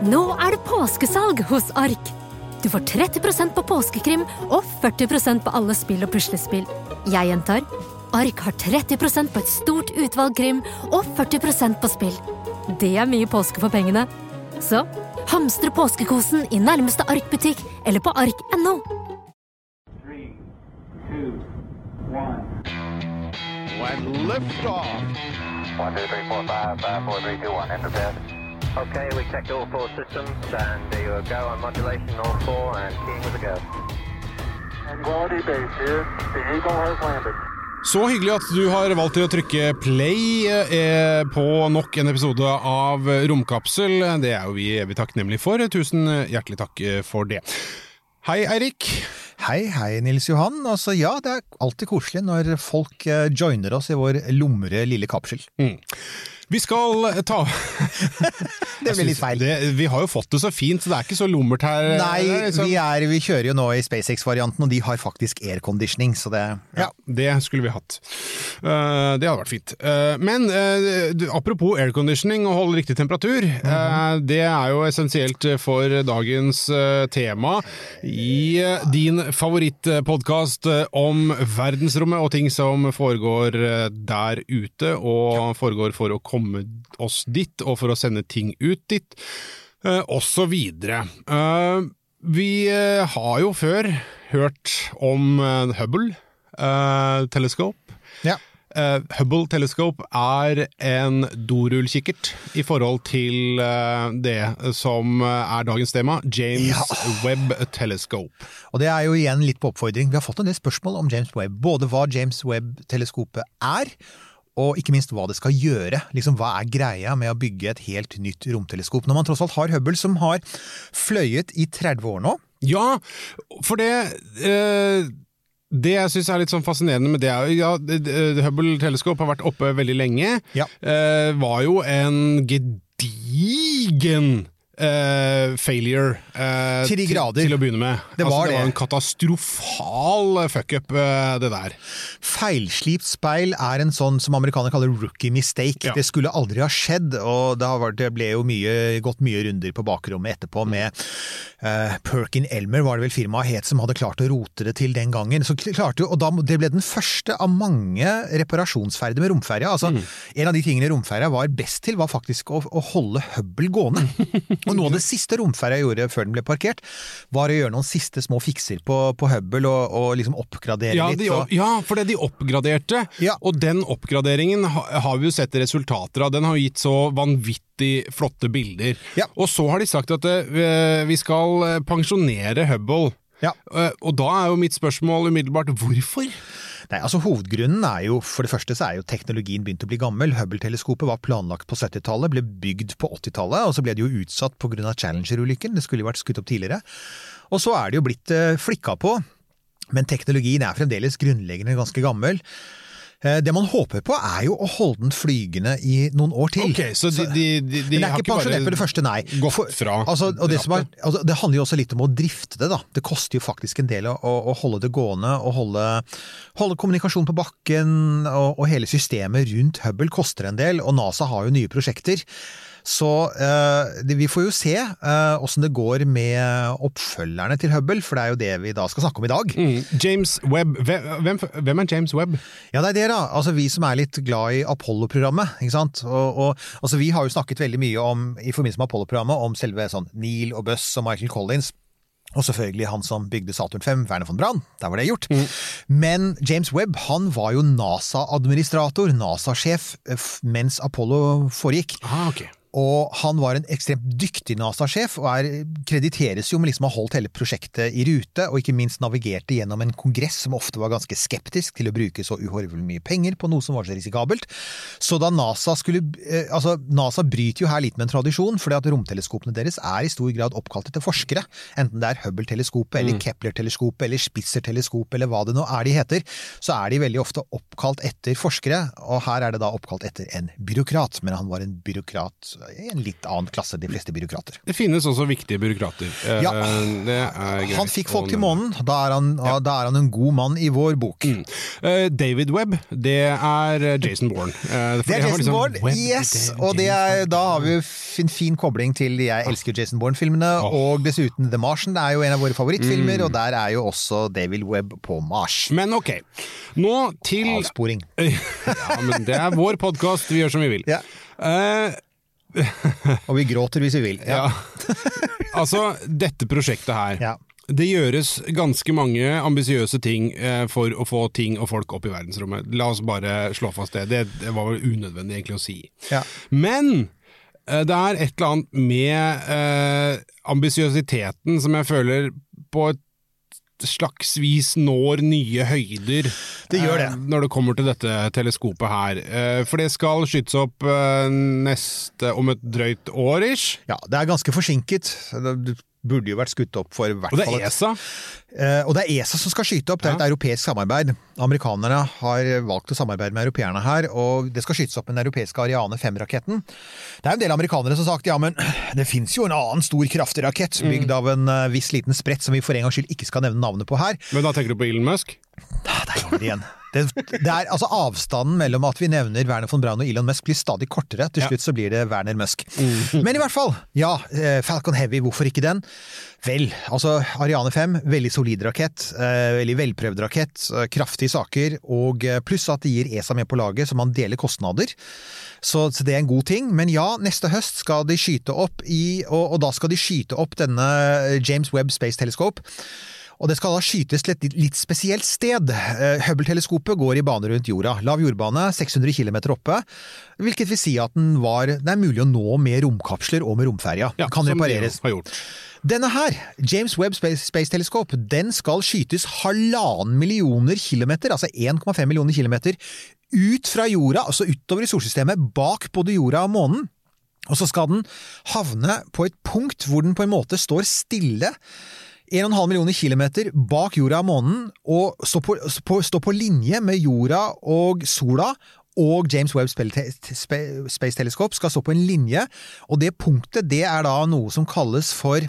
Nå er det påskesalg hos Ark! Du får 30% på påskekrim og 40% på alle spill og puslespill. Jeg gjentar Ark har 30% på et stort utvalg krim og 40% på spill. Det er mye påske for pengene. Så hamstre påskekosen i nærmeste Ark-butikk eller på ark.no. And liftoff. One, two, three, four, five, five, four, three, two, one. Okay, we checked all four systems, and there you go on modulation, all four, and keying with a go. Tranquility base here. The Eagle has landed. Så hyggelig at du har valgt til å trykke play eh, på nok en episode av Romkapsel. Det er jo vi evig takknemlige for. Tusen hjertelig takk eh, for det. Hei, Eirik. Hei, hei, Nils Johan. Altså, ja, det er alltid koselig når folk eh, joiner oss i vår lumre lille kapsel. Vi skal ta Det blir litt feil. det, Vi har jo fått det så fint, så det er ikke så lummert her. Nei, Det er liksom- vi, er, vi kjører jo nå i SpaceX-varianten, og de har faktisk airconditioning, så det Ja, det skulle vi hatt. Uh, det hadde vært fint. Uh, men uh, du, apropos airconditioning og holde riktig temperatur. eh, det er jo essensielt for dagens eh, tema i eh, din favorittpodkast om verdensrommet og ting som foregår eh, der ute, og foregår for å komme oss dit, og for å sende ting ut dit, uh, videre. Eh, vi eh, har jo før hørt om uh, Hubble eh, Telescope. Ja. Uh, Hubble Telescope er en dorullkikkert i forhold til uh, det som eh, er dagens tema, James Ja. Webb Telescope. Og det er jo igjen litt på oppfordring. Vi har fått en del spørsmål om James Webb. Både hva James Webb-teleskopet er, og ikke minst hva det skal gjøre. Liksom, Hva er greia med å bygge et helt nytt romteleskop? Når man tross alt har Hubble, som har fløyet i 30 år nå. Ja, for det eh, det jeg syns er litt sånn fascinerende med det, er ja, det- det- Hubble Telescope har vært oppe veldig lenge. Ja. Eh, var jo en gedigen eh, failure. uh, Til grader. Til, å begynne med. Det var altså, det var en katastrofal fuckup, uh, det der. Feilslipt speil er en sånn som amerikanere kaller rookie mistake. Ja. Det skulle aldri ha skjedd, og det, har vært, det ble jo mye, gått mye runder på bakrommet etterpå med uh, Perkin Elmer, var det vel firmaet het, som hadde klart å rote det til den gangen. Så klarte jo, og da, Det ble den første av mange reparasjonsferder med romferja. Altså, En av de tingene romferja var best til, var faktisk å, å holde Hubble gående. Og noe av det siste romferja gjorde før den ble parkert, var å gjøre noen siste små fikser på, på Hubble og, og liksom oppgradere Ja, litt. de, ja, for det de oppgraderte, Ja. og den oppgraderingen har vi jo sett resultater av. Den har gitt så vanvittig flotte bilder. Ja. Og så har de sagt at eh, vi skal eh, pensjonere Hubble. Ja. Eh, og da er jo mitt spørsmål umiddelbart hvorfor? Nei, altså Hovedgrunnen er jo, for det første så er jo teknologien begynt å bli gammel. Hubble-teleskopet var planlagt på 70-tallet, ble bygd på 80-tallet, og så ble det jo utsatt pga. Challenger-ulykken. Det skulle jo vært skutt opp tidligere. Og så er det jo blitt eh, flikka på, men teknologien er fremdeles grunnleggende ganske gammel. Eh, Det man håper på er jo å holde den flygende i noen år til. Okay, så de, de, de, de er har ikke pensjonert med det første, nei. gått For- fra altså, og det, som er, altså, det handler jo også litt om å drifte det, da. Det koster jo faktisk en del å, å holde det gående, å holde, holde kommunikasjon på bakken, og, og hele systemet rundt Hubble koster en del, og NASA har jo nye prosjekter. Så eh, vi får jo se eh, åssen det går med oppfølgerne til Hubble, for det er jo det vi da skal snakke om i dag. Mm, James Webb. Hvem, hvem, er James Webb? Ja, det er det, da. Altså, vi som er litt glad i Apollo-programmet. ikke sant? Og, og, altså, vi har jo snakket veldig mye om, i forbindelse med Apollo-programmet om selve sånn Neil og Buss og Michael Collins. Og selvfølgelig han som bygde Saturn 5, Werner von Braun. Der var det gjort. Men James Webb han var jo NASA-administrator, NASA-sjef, eh, mens Apollo foregikk. Ah, ok. Og han var en ekstremt dyktig NASA-sjef, og er, krediteres jo med liksom å ha holdt hele prosjektet i rute, og ikke minst navigerte gjennom en kongress som ofte var ganske skeptisk til å bruke så uhorvelig mye penger på noe som var så risikabelt. Så da NASA skulle eh, Altså, NASA bryter jo her litt med en tradisjon, fordi at romteleskopene deres er i stor grad oppkalt etter forskere. Enten det er Hubble-teleskopet, eller Kepler-teleskopet, eller Spitzer-teleskopet, eller hva det nå er de heter, så er de veldig ofte oppkalt etter forskere, og her er det da oppkalt etter en byråkrat, men han var en byråkrat i en litt annen klasse de fleste byråkrater. Det finnes også viktige byråkrater. Eh, Ja. Han fikk folk til månen, da er han, da er han en god mann i vår bok. Mm. David Webb, det er eh, Jason Bourne. Eh, Det er Jason liksom Bourne, Webb, yes! Og det er, da har vi en fin kobling til Jeg elsker Jason Bourne-filmene, oh. og dessuten The Martian. Det er jo en av våre favorittfilmer, og der er jo også David Webb på Mars. Men ok, nå til Avsporing. Ja, men det er vår podkast, vi gjør som vi vil. Ja. Eh, Og vi gråter hvis vi vil. ja. altså, dette prosjektet her. Ja. Det gjøres ganske mange ambisiøse ting eh, for å få ting og folk opp i verdensrommet. La oss bare slå fast det. Det, var vel unødvendig egentlig å si. Ja. Men eh, det er et eller annet med eh, ambisiøsiteten som jeg føler på et slags vis når nye høyder Det gjør det. eh, når det kommer til dette teleskopet her. Eh, for det skal skytes opp eh, neste om et drøyt år ish. Ja, det er ganske forsinket. Burde jo vært skutt opp for hvert fall Og det er ESA. Uh, og det er ESA som skal skyte opp, det er et Ja. europeisk samarbeid. Amerikanerne har valgt å samarbeide med europeerne her, og det skal skytes opp med den europeiske Ariane 5-raketten. Det er en del amerikanere som har sagt ja, men det fins jo en annen stor kraftig rakett, Mm. bygd av en uh, viss liten sprett som vi for en gangs skyld ikke skal nevne navnet på her. Men da tenker du på Elon Musk? Da, Der kommer det igjen. Det, det er altså Avstanden mellom at vi nevner Werner von Braun og Elon Musk blir stadig kortere. Til slutt så blir det Werner Musk. Mm. Men i hvert fall, ja. eh, Falcon Heavy, hvorfor ikke den? Vel, altså Ariane 5, veldig solid rakett. eh, Veldig velprøvd rakett. eh, Kraftige saker. Og pluss at det gir ESA med på laget, så man deler kostnader. Så, så det er en god ting. Men ja, neste høst skal de skyte opp i Og, og da skal de skyte opp denne James Webb Space Telescope. Og det skal da skytes til et litt- spesielt sted. Eh, Hubble-teleskopet går i bane rundt jorda. Lav jordbane, 600 km oppe. Hvilket vil si at den var, det er mulig å nå med romkapsler og med romferja. Ja, kan repareres. Denne her, James Webb Space, Space Telescope, den skal skytes halvannen millioner kilometer, altså 1,5 millioner kilometer, ut fra jorda, altså utover i solsystemet, bak både jorda og månen. Og så skal den havne på et punkt hvor den på en måte står stille. 1,5 millioner kilometer bak jorda og månen, og stå på, på, på linje med jorda og sola. Og James Webb Space Telescope skal stå på en linje, og det punktet det er da noe som kalles for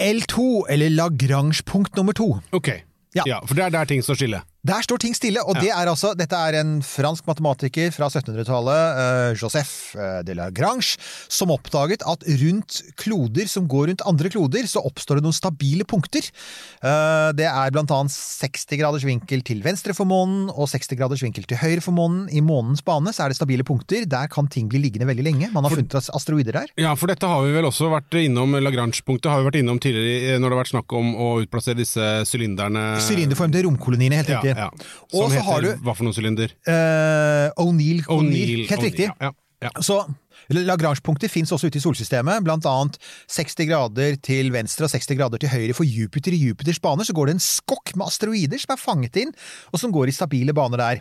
L2, eller Lagrange-punkt nummer to. Ok. Ja. Ja. for det er der ting står stille. Der står ting stille, og det er altså, dette er en fransk matematiker fra 1700-tallet, eh, Joseph de de Lagrange, som oppdaget at rundt kloder som går rundt andre kloder, så oppstår det noen stabile punkter. Eh, det er blant annet 60 graders vinkel til venstre for månen, og 60 graders vinkel til høyre for månen. I månens bane så er det stabile punkter. Der kan ting bli liggende veldig lenge. Man har funnet asteroider der. Ja, for dette har vi vel også vært innom, Lagrange-punktet har vi vært innom tidligere når det har vært snakk om å utplassere disse sylinderne. Sylinderformede romkoloniene, helt Ja, riktig. ja. Som så heter har du hva for noen sylinder? eh, O'Neill. Helt riktig. Ja, ja. Så Lagrange-punkter fins også ute i solsystemet, blant annet 60 grader til venstre og 60 grader til høyre for Jupiter. I Jupiters bane så går det en skokk med asteroider som er fanget inn, og som går i stabile baner der.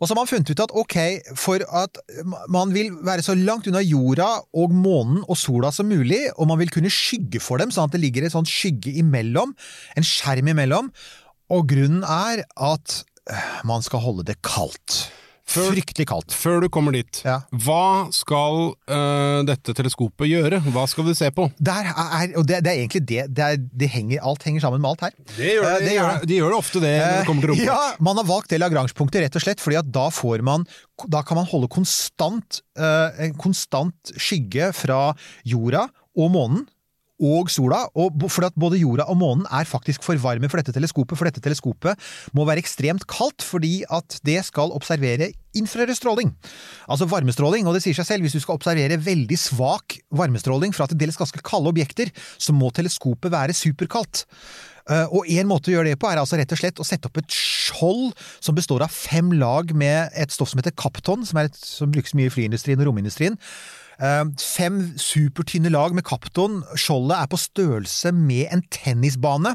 Og så har man funnet ut at ok, for at man vil være så langt unna jorda og månen og sola som mulig, og man vil kunne skygge for dem, sånn at det ligger en sånn skygge imellom, en skjerm imellom, og grunnen er at øh, man skal holde det kaldt. Før- Fryktelig kaldt. Før du kommer dit, Ja. hva skal uh, dette teleskopet gjøre? Hva skal vi se på? Der er, og det, det er egentlig det, det, er, det henger, Alt henger sammen med alt her. Det gjør det, uh, det gjør de gjør ofte det når det kommer til romfart. Ja, man har valgt det Lagrange-punktet rett og slett fordi at da får man Da kan man holde konstant uh, en konstant skygge fra jorda og månen. Og sola, og fordi at både jorda og månen er faktisk for varme for dette teleskopet. For dette teleskopet må være ekstremt kaldt, fordi at det skal observere infrarød stråling. Altså varmestråling, og det sier seg selv, hvis du skal observere veldig svak varmestråling fra til dels ganske kalde objekter, så må teleskopet være superkaldt. Eh, Og en måte å gjøre det på er altså rett og slett å sette opp et skjold som består av fem lag med et stoff som heter kapton, som, et, som brukes mye i flyindustrien og romindustrien. Eh, Fem supertynne lag med kapton. Skjoldet er på størrelse med en tennisbane.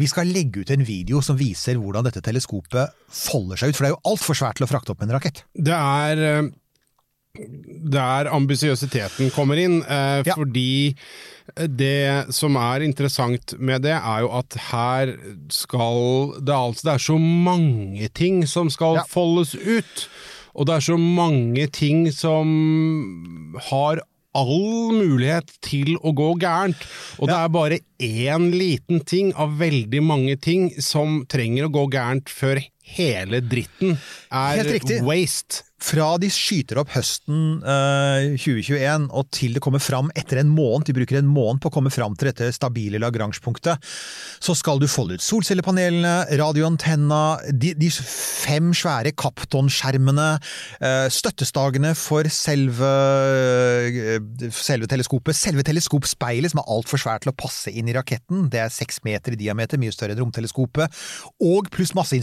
Vi skal legge ut en video som viser hvordan dette teleskopet folder seg ut, for det er jo altfor svært til å frakte opp med en rakett. Det er eh, der ambisiøsiteten kommer inn, eh, Ja. fordi det som er interessant med det, er jo at her skal det altså Det er så mange ting som skal Ja. foldes ut. Og det er så mange ting som har all mulighet til å gå gærent. Og det er bare én liten ting av veldig mange ting som trenger å gå gærent før hele dritten er waste. Fra de skyter opp høsten eh, 2021 og til det kommer fram etter en måned, de bruker en måned på å komme fram til dette stabile Lagrange-punktet, så skal du folde ut solcellepanelene, radioantenna, de, de fem svære Kapton-skjermene, eh, støttestagene for selve, eh, selve teleskopet, selve teleskopspeilet som er altfor svært til å passe inn i raketten, det er seks meter i diameter, mye større enn romteleskopet, og pluss masse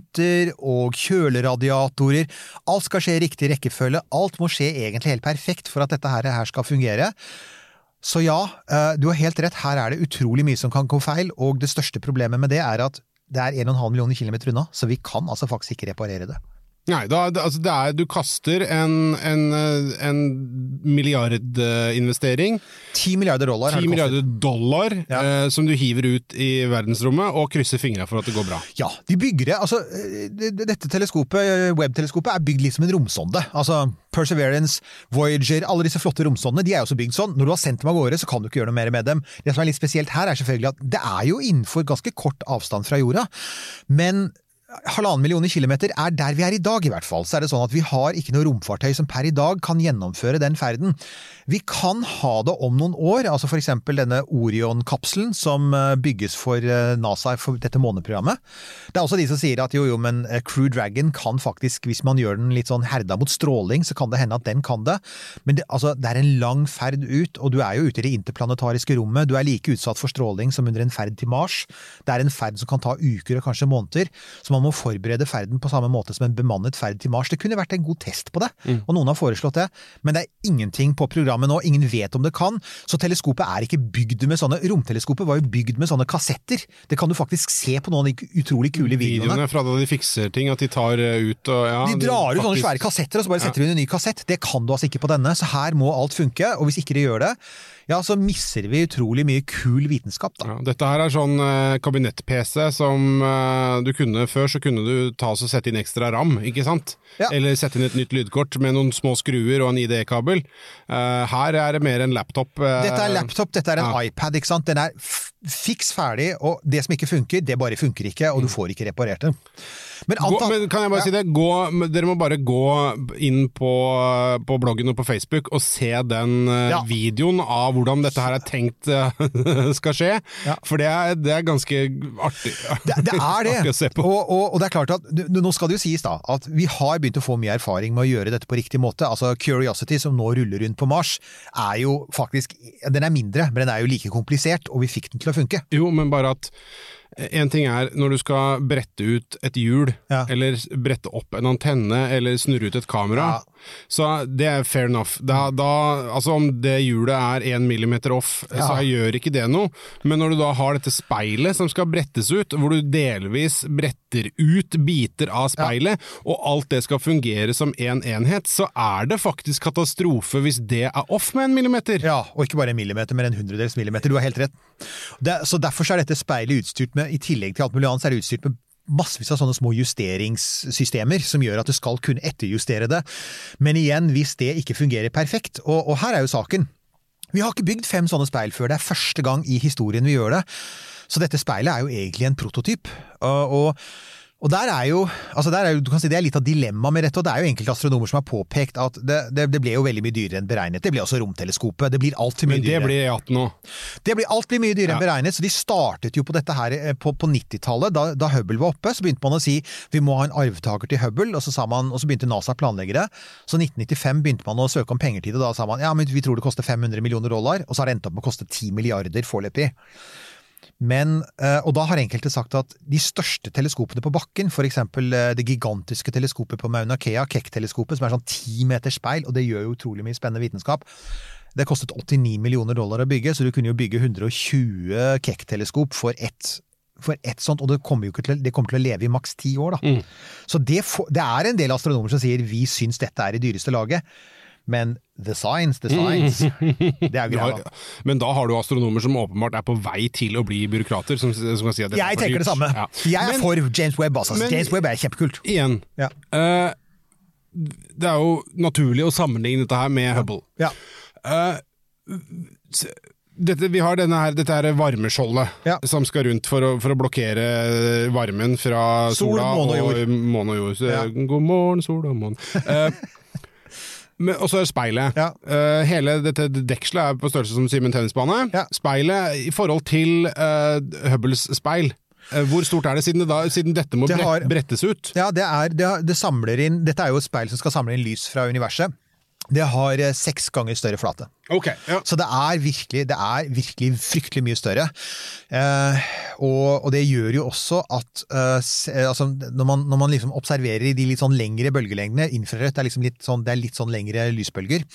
instrumenter og kjøleradiatorer. Alt skal skje i riktig rekkefølge. Alt må skje egentlig helt perfekt for at dette her skal fungere. Så ja, eh, du har helt rett, her er det utrolig mye som kan gå feil, og det største problemet med det er at det er 1,5 millioner kilometer unna, så vi kan altså faktisk ikke reparere det. Nei, da, altså det er, du kaster en, en, en milliardinvestering, 10 milliarder dollar har 10 det kostet. milliarder dollar, Ja. eh, som du hiver ut i verdensrommet, og krysser fingra for at det går bra. Ja, de bygger det. Altså, eh, det- det- dette teleskopet, eh, webteleskopet, er bygd litt som en romsonde. Altså, Perseverance, Voyager, alle disse flotte romsondene, de er jo også bygd sånn. Når du har sendt dem av gårde, så kan du ikke gjøre noe mer med dem. Det som er litt spesielt her, er selvfølgelig at det er jo innenfor ganske kort avstand fra jorda. Men halvannen millioner kilometer er der vi er i dag, i hvert fall. Så er det sånn at vi har ikke noe romfartøy som per i dag kan gjennomføre den ferden. Vi kan ha det om noen år, altså for eksempel denne Orion-kapselen som eh, bygges for eh, NASA for dette måneprogrammet. Det er også de som sier at jo, jo, men eh, Crew Dragon kan faktisk, hvis man gjør den litt sånn herda mot stråling, så kan det hende at den kan det. Men det, altså, det er en lang ferd ut, og du er jo ute i det interplanetariske rommet. Du er like utsatt for stråling som under en ferd til Mars. Det er en ferd som kan ta uker og kanskje måneder, så man må forberede ferden på samme måte som en bemannet ferd til Mars. Det kunne vært en god test på det, og noen har foreslått det, men det er ingenting på programmet nå. Ingen vet om det kan, så teleskopet er ikke bygd med sånne Romteleskopet var jo bygd med sånne kassetter. Det kan du faktisk se på noen av de utrolig kule videoene. Videoene fra da de fikser ting, at de tar eh, ut og ja, De drar ut sånne svære kassetter, og så bare setter du inn en ny kassett. Det kan du altså ikke på denne, så her må alt funke. Og hvis ikke det gjør det, ja, så misser vi utrolig mye kul vitenskap, da. Ja, dette her er sånn eh, kabinett-PC som eh, du kunne Før så kunne du ta og sette inn ekstra ram, ikke sant? Ja. Eller sette inn et nytt lydkort med noen små skruer og en ID-kabel. Eh, her er det mer en laptop. eh, Dette er laptop, dette er en iPad, ikke sant. Den er fiks ferdig, og det som ikke funker, det bare funker ikke, og du får ikke reparert det. Men, Mm. Gå, men kan jeg bare Ja. si det? Gå, dere må bare gå inn på, på bloggen og på Facebook og se den eh, Ja. videoen av hvordan dette her er tenkt eh, skal skje. Ja. For det er, det er ganske artig, Det, det er det. å se på. Og, og, og det er klart at, Nå skal det jo sies da, at vi har begynt å få mye erfaring med å gjøre dette på riktig måte. Altså Curiosity, som nå ruller rundt på Mars, er jo faktisk Den er mindre, men den er jo like komplisert, og vi fikk den til å funke. Jo, men bare at en ting er når du skal brette ut et hjul, Ja. eller brette opp en antenne, eller snurre ut et kamera, Ja. Så det er fair enough. Da, da, altså om det hjulet er én millimeter off, så gjør ikke det noe. Men når du da har dette speilet som skal brettes ut, hvor du delvis bretter ut biter av speilet, og alt det skal fungere som én en enhet, så er det faktisk katastrofe hvis det er off med en millimeter. Ja, og ikke bare en millimeter, men en hundredels millimeter. Du har helt rett. Det, så Derfor så er dette speilet utstyrt med, i tillegg til alt mulig annet, så er det utstyrt med massevis av sånne små justeringssystemer som gjør at du skal kunne etterjustere det. Men igjen, hvis det ikke fungerer perfekt, og, og her er jo saken. Vi har ikke bygd fem sånne speil før, det er første gang i historien vi gjør det. Så dette speilet er jo egentlig en prototyp. Og, og, der er jo, altså der er jo, du kan si Det er litt av dilemmaet med dette, og det er jo enkelte astronomer som har påpekt at det, det, det ble jo veldig mye dyrere enn beregnet. Det blir også romteleskopet. Det blir altfor mye dyrere. Men det blir E18 nå. Det blir, alt blir mye dyrere enn beregnet, så de startet jo på dette her eh, på, på 90-tallet. Da, da Hubble var oppe, så begynte man å si vi må ha en arvtaker til Hubble, og så, sa man, og så begynte NASA å planlegge det. Så 1995 begynte man å søke om penger til det, da sa man ja, men vi tror det koster 500 millioner dollar, og så har det endt opp med å koste 10 milliarder foreløpig. Men, eh, og da har enkelte sagt at de største teleskopene på bakken, eksempel eh, det gigantiske teleskopet på Mauna Kea, Keck-teleskopet, som er sånn ti meter speil, og det gjør jo utrolig mye spennende vitenskap, det kostet 89 millioner dollar å bygge, så du kunne jo bygge 120 Keck-teleskop for ett for ett sånt, og det kommer jo ikke til, det kommer til å leve i maks ti år, da. Så det, det er en del astronomer som sier vi syns dette er i dyreste laget, men the science, the science, det er greia. har, men da har du astronomer som åpenbart er på vei til å bli byråkrater, som, som kan si at Jeg tenker det samme. Ja. Jeg er Men for James Webb, altså. men- James Webb er kjempekult. igjen, Ja. Uh, det er jo naturlig å sammenligne dette her med Hubble. Ja. Uh, dette, vi har denne her, dette her varmeskjoldet Ja. som skal rundt for å, for å blokkere varmen fra Sol, sola måne og jord. måne og jord. Ja. God morgen, sol og måne. Men- og så er det speilet. Ja. Uh, hele dette dekselet er på størrelse som Simen tennisbane. Ja. Speilet i forhold til uh, Hubbles speil. eh, hvor stort er det, siden, det da, siden dette må Det har- brettes ut? Ja, det, er, det, det samler inn Dette er jo et speil som skal samle inn lys fra universet. Det har eh, seks ganger større flate. Okay, ja. Så det er virkelig, det er virkelig fryktelig mye større. Eh, og, og det gjør jo også at eh, eh, altså, når, man, når man liksom observerer i de litt sånn lengre bølgelengdene, infrarødt er liksom litt sånn, det er litt sånn lengre lysbølger,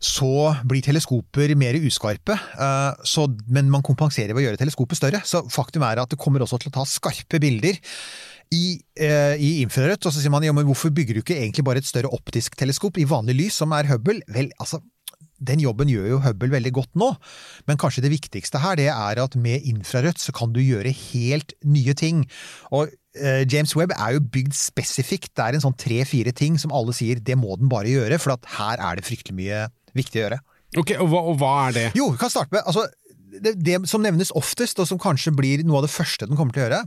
så blir teleskoper mer uskarpe. eh, så, men man kompenserer ved å gjøre teleskopet større. Så faktum er at det kommer også til å ta skarpe bilder i, eh, i infrarødt, og så sier man ja, men hvorfor bygger du ikke egentlig bare et større optisk teleskop i vanlig lys, som er Hubble? Vel, altså, den jobben gjør jo Hubble veldig godt nå, men kanskje det viktigste her det er at med infrarødt så kan du gjøre helt nye ting. Og eh, James Webb er jo bygd spesifikt, det er en sånn tre-fire ting som alle sier det må den bare gjøre, for at her er det fryktelig mye viktig å gjøre. Ok, og hva, og hva er det? Jo, vi kan starte med altså, det, det som nevnes oftest, og som kanskje blir noe av det første den kommer til å gjøre,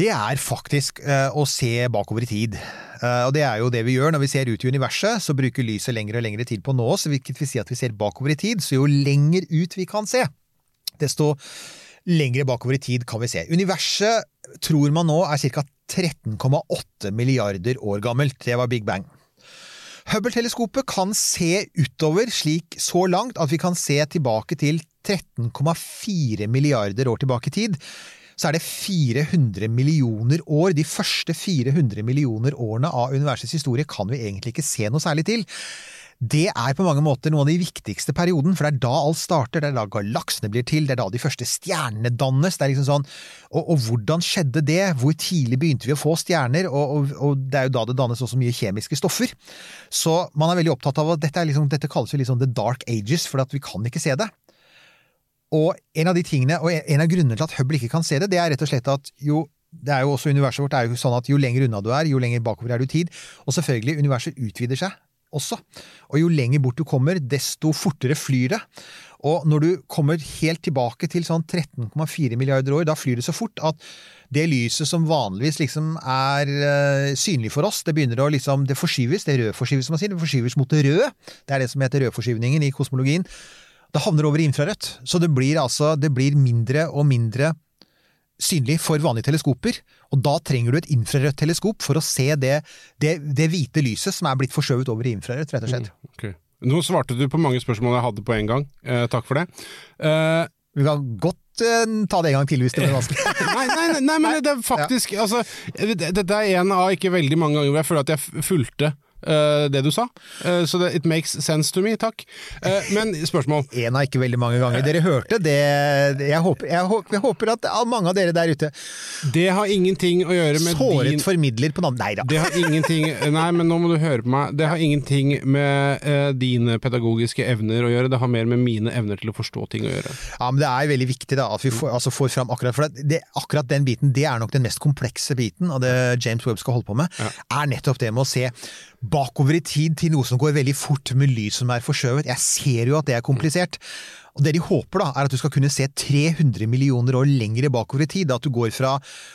det er faktisk eh, å se bakover i tid. Eh, og det er jo det vi gjør når vi ser ut i universet, så bruker lyset lengre og lengre tid på å nå oss, hvilket vil si at vi ser bakover i tid, så jo lenger ut vi kan se, desto lengre bakover i tid kan vi se. Universet tror man nå er ca. 13,8 milliarder år gammelt. Det var Big Bang. Hubble-teleskopet kan se utover slik så langt at vi kan se tilbake til 13,4 milliarder år tilbake i tid. Så er det 400 millioner år. De første 400 millioner årene av universets historie kan vi egentlig ikke se noe særlig til. Det er på mange måter noe av de viktigste perioden, for det er da alt starter, det er da galaksene blir til, det er da de første stjernene dannes. Det er liksom sånn, og, hvordan skjedde det? Hvor tidlig begynte vi å få stjerner? Og, og, og det er jo da det dannes også mye kjemiske stoffer. Så man er veldig opptatt av at dette, er liksom, dette kalles jo liksom the dark ages, for vi kan ikke se det. Og en av de tingene, og en av grunnene til at Hubble ikke kan se det, det er rett og slett at jo det er jo også Universet vårt det er jo sånn at jo lenger unna du er, jo lenger bakover er du i tid. Og selvfølgelig, universet utvider seg også. Og jo lenger bort du kommer, desto fortere flyr det. Og når du kommer helt tilbake til sånn 13,4 milliarder år, da flyr det så fort at det lyset som vanligvis liksom er uh, synlig for oss, det begynner å liksom, det forskyves, det rødforskyves som man sier, det forskyves mot det røde. Det er det som heter rødforskyvningen i kosmologien. Det havner over i infrarødt. Så det blir altså det blir mindre og mindre synlig for vanlige teleskoper. Og da trenger du et infrarødt teleskop for å se det, det, det hvite lyset som er blitt forskjøvet over i infrarødt, rett og slett. Ok. Nå svarte du på mange spørsmål jeg hadde på en gang. Eh, takk for det. Eh, Vi kan godt eh, ta det en gang til hvis det blir vanskelig. nei, nei, nei, nei, men det er faktisk altså, det- Dette er en av ikke veldig mange ganger hvor jeg føler at jeg fulgte eh, det du sa. Uh, så so it makes sense to me, takk. Uh, men spørsmål. En av ikke veldig mange ganger. Dere hørte det Jeg håper, jeg håper, jeg håper at mange av dere der ute Det har ingenting å gjøre med såret din formidler på navn. Nei da. det har ingenting Nei, men nå må du høre på meg. Det har ingenting med dine pedagogiske evner å gjøre, det har mer med mine evner til å forstå ting å gjøre. Ja, men Det er veldig viktig da, at vi får, altså får fram akkurat for det, det, akkurat den biten, det er nok den mest komplekse biten av det James Webb skal holde på med, er nettopp det med å se bakover i tid til noe som går veldig fort med lys som er forskjøvet. Jeg ser jo at det er komplisert. Og Det de håper, da, er at du skal kunne se 300 millioner år lengre bakover i tid. At du går fra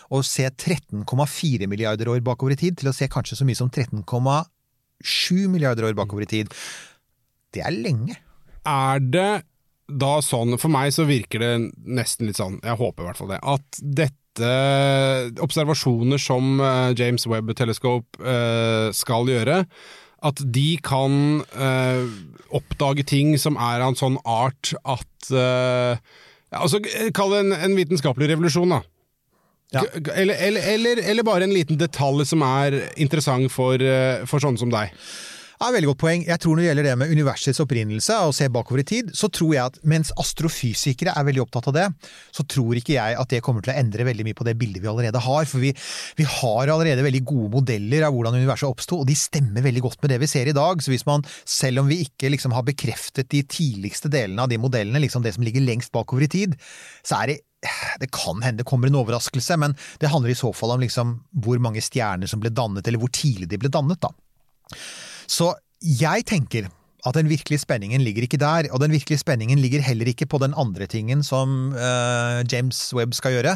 å se 13,4 milliarder år bakover i tid, til å se kanskje så mye som 13,7 milliarder år bakover i tid. Det er lenge. Er det da sånn, for meg så virker det nesten litt sånn, jeg håper i hvert fall det, at dette observasjoner som eh, James Webb Telescope eh, skal gjøre, at de kan eh, oppdage ting som er av en sånn art at eh, altså, Kall det en, en vitenskapelig revolusjon, da. Ja. Eller, eller, eller, eller bare en liten detalj som er interessant for, eh, for sånne som deg. Ja, veldig godt poeng. Jeg tror når det gjelder det med universets opprinnelse og se bakover i tid, så tror jeg at mens astrofysikere er veldig opptatt av det, så tror ikke jeg at det kommer til å endre veldig mye på det bildet vi allerede har. For vi, vi har allerede veldig gode modeller av hvordan universet oppsto, og de stemmer veldig godt med det vi ser i dag. Så hvis man, selv om vi ikke liksom har bekreftet de tidligste delene av de modellene, liksom det som ligger lengst bakover i tid, så er det det kan hende det kommer en overraskelse, men det handler i så fall om liksom hvor mange stjerner som ble dannet, eller hvor tidlig de ble dannet. da. Så jeg tenker at den virkelige spenningen ligger ikke der, og den virkelige spenningen ligger heller ikke på den andre tingen som uh, James Webb skal gjøre,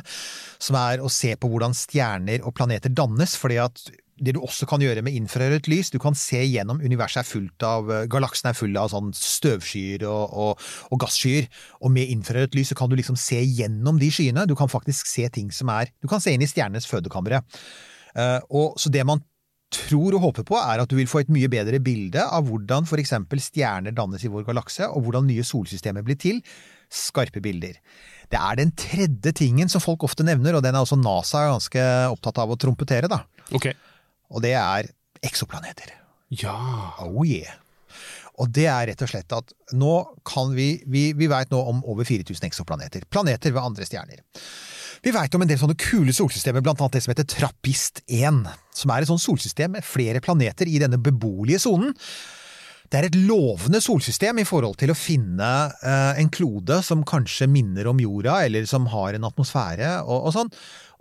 som er å se på hvordan stjerner og planeter dannes, fordi at det du også kan gjøre med infrarødt lys, du kan se gjennom universet er fullt av eh, Galaksen er full av sånn støvskyer og, og, og gasskyer, og med infrarødt lys så kan du liksom se gjennom de skyene. Du kan faktisk se ting som er Du kan se inn i stjernenes fødekamre. Uh, og så det man tror og håper på, er at du vil få et mye bedre bilde av hvordan for eksempel stjerner dannes i vår galakse, og hvordan nye solsystemer blir til. Skarpe bilder. Det er den tredje tingen som folk ofte nevner, og den er også NASA ganske opptatt av å trompetere, da. Okay. Og det er eksoplaneter. Ja. Oh yeah. Og det er rett og slett at nå kan vi Vi, vi veit nå om over 4000 eksoplaneter. Planeter ved andre stjerner. Vi veit om en del sånne kule solsystemer, blant annet det som heter Trappist-1, som er et sånt solsystem med flere planeter i denne beboelige sonen. Det er et lovende solsystem i forhold til å finne eh, en klode som kanskje minner om jorda, eller som har en atmosfære og, og sånn.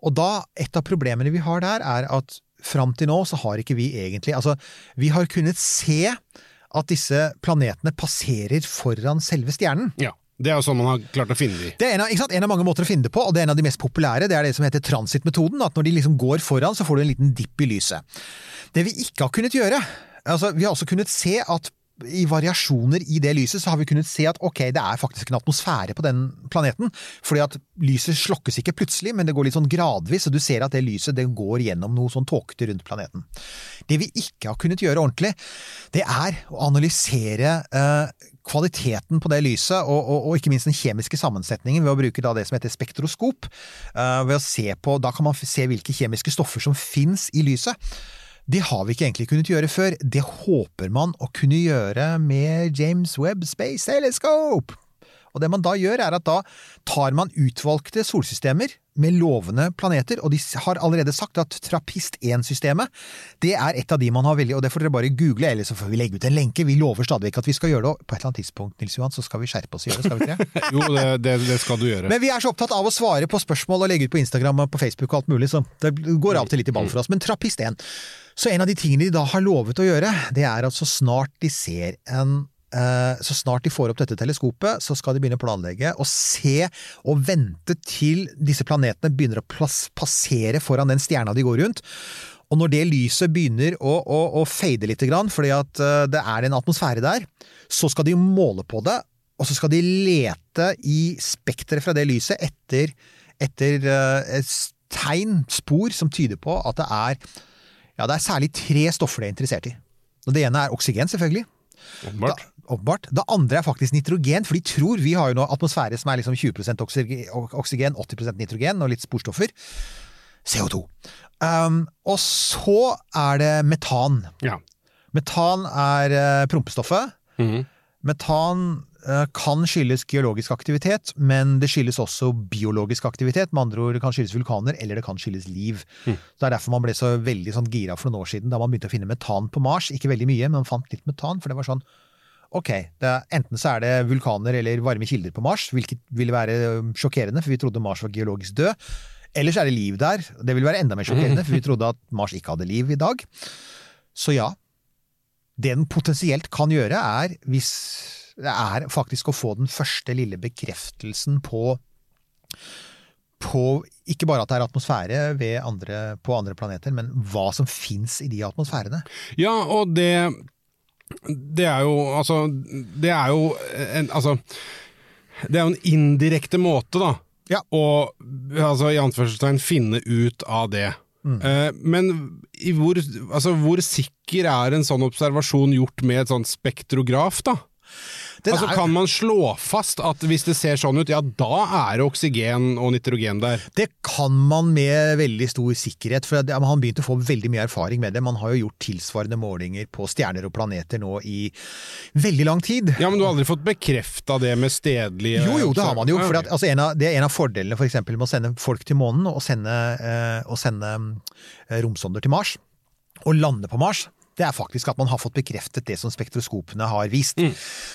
Og da, et av problemene vi har der, er at fram til nå så har ikke vi egentlig Altså, vi har kunnet se at disse planetene passerer foran selve stjernen. ja. Det er jo sånn man har klart å finne dem. Det er en av, en av mange måter å finne det på, og det er en av de mest populære. Det er det som heter transittmetoden. At når de liksom går foran, så får du en liten dipp i lyset. Det vi ikke har kunnet gjøre altså Vi har også kunnet se at i variasjoner i det lyset, så har vi kunnet se at ok, det er faktisk en atmosfære på den planeten. Fordi at lyset slokkes ikke plutselig, men det går litt sånn gradvis, og du ser at det lyset det går gjennom noe sånn tåkete rundt planeten. Det vi ikke har kunnet gjøre ordentlig, det er å analysere eh, kvaliteten på det lyset, og, og, og, ikke minst den kjemiske sammensetningen, ved å bruke det som heter spektroskop. Uh, ved å se på, Da kan man se hvilke kjemiske stoffer som fins i lyset. Det har vi ikke egentlig kunnet gjøre før. Det håper man å kunne gjøre med James Webb Space Telescope. Og det man da gjør, er at da tar man utvalgte solsystemer med lovende planeter, og de har allerede sagt at Trappist-1-systemet det er et av de man har veldig Og det får dere bare google, eller så får vi legge ut en lenke. Vi lover stadig vekk at vi skal gjøre det, og på et eller annet tidspunkt Nils Johan, så skal vi skjerpe oss og gjøre det, skal vi ikke det? Jo, det, det, det skal du gjøre. Men vi er så opptatt av å svare på spørsmål og legge ut på Instagram og på Facebook og alt mulig, så det går av og til litt i ball for oss. Men Trappist-1 Så en av de tingene de da har lovet å gjøre, det er at så snart de ser en så snart de får opp dette teleskopet, så skal de begynne å planlegge og se og vente til disse planetene begynner å passere foran den stjerna de går rundt. Og når det lyset begynner å, å, å fade litt, fordi at eh, det er en atmosfære der, så skal de måle på det, og så skal de lete i spekteret fra det lyset etter, etter et tegn, spor, som tyder på at det er ja, det er særlig tre stoffer de er interessert i. Og det ene er oksygen, selvfølgelig. Åpenbart. Åpenbart. Det andre er faktisk nitrogen, for de tror vi har jo nå atmosfære som er liksom 20% oksygen, 80% nitrogen og litt sporstoffer. CO2. Um, og så er det metan. Ja. Metan er uh, prompestoffet. Mm. Metan uh, kan skyldes geologisk aktivitet, men det skyldes også biologisk aktivitet. Med andre ord det kan skyldes vulkaner, eller det kan skyldes liv. Mm. Så Det er derfor man ble så veldig sånn gira for noen år siden, da man begynte å finne metan på Mars. Ikke veldig mye, men man fant litt metan, for det var sånn Ok, er, enten så er det vulkaner eller varme kilder på Mars, hvilket ville være um, sjokkerende, for vi trodde Mars var geologisk død. Eller så er det liv der. Det ville være enda mer sjokkerende, for vi trodde at Mars ikke hadde liv i dag. Så ja. Det den potensielt kan gjøre, er hvis er faktisk å få den første lille bekreftelsen på på ikke bare at det er atmosfære andre, på andre planeter, men hva som fins i de atmosfærene. Ja, og det det er jo altså Det er jo en Altså Det er jo en indirekte måte, da, Ja. å altså, i anførselstegn finne ut av det. Mm. Uh, men i hvor, altså, hvor sikker er en sånn observasjon gjort med et sånt spektrograf, da? Altså, er- kan man slå fast at hvis det ser sånn ut, ja da er det oksygen og nitrogen der? Det kan man med veldig stor sikkerhet, for han begynte begynt å få veldig mye erfaring med det. Man har jo gjort tilsvarende målinger på stjerner og planeter nå i veldig lang tid. Ja, Men du har aldri fått bekrefta det med stedlige Jo, jo, det har man jo. For at, altså, en av, det er en av fordelene for eksempel, med å sende folk til månen og sende, eh, og sende eh, romsonder til Mars, og lande på Mars. Det er faktisk at man har fått bekreftet det som spektroskopene har vist.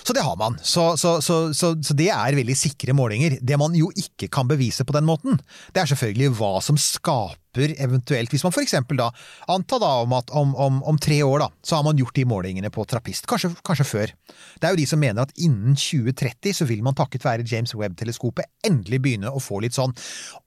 Så det har man. Så, så, så, så, så det er veldig sikre målinger. Det man jo ikke kan bevise på den måten, det er selvfølgelig hva som skaper håper eventuelt, hvis man for eksempel da anta da om at om, om, om tre år da, så har man gjort de målingene på trappist, kanskje, kanskje før. Det er jo de som mener at innen 2030 så vil man takket være James Webb-teleskopet endelig begynne å få litt sånn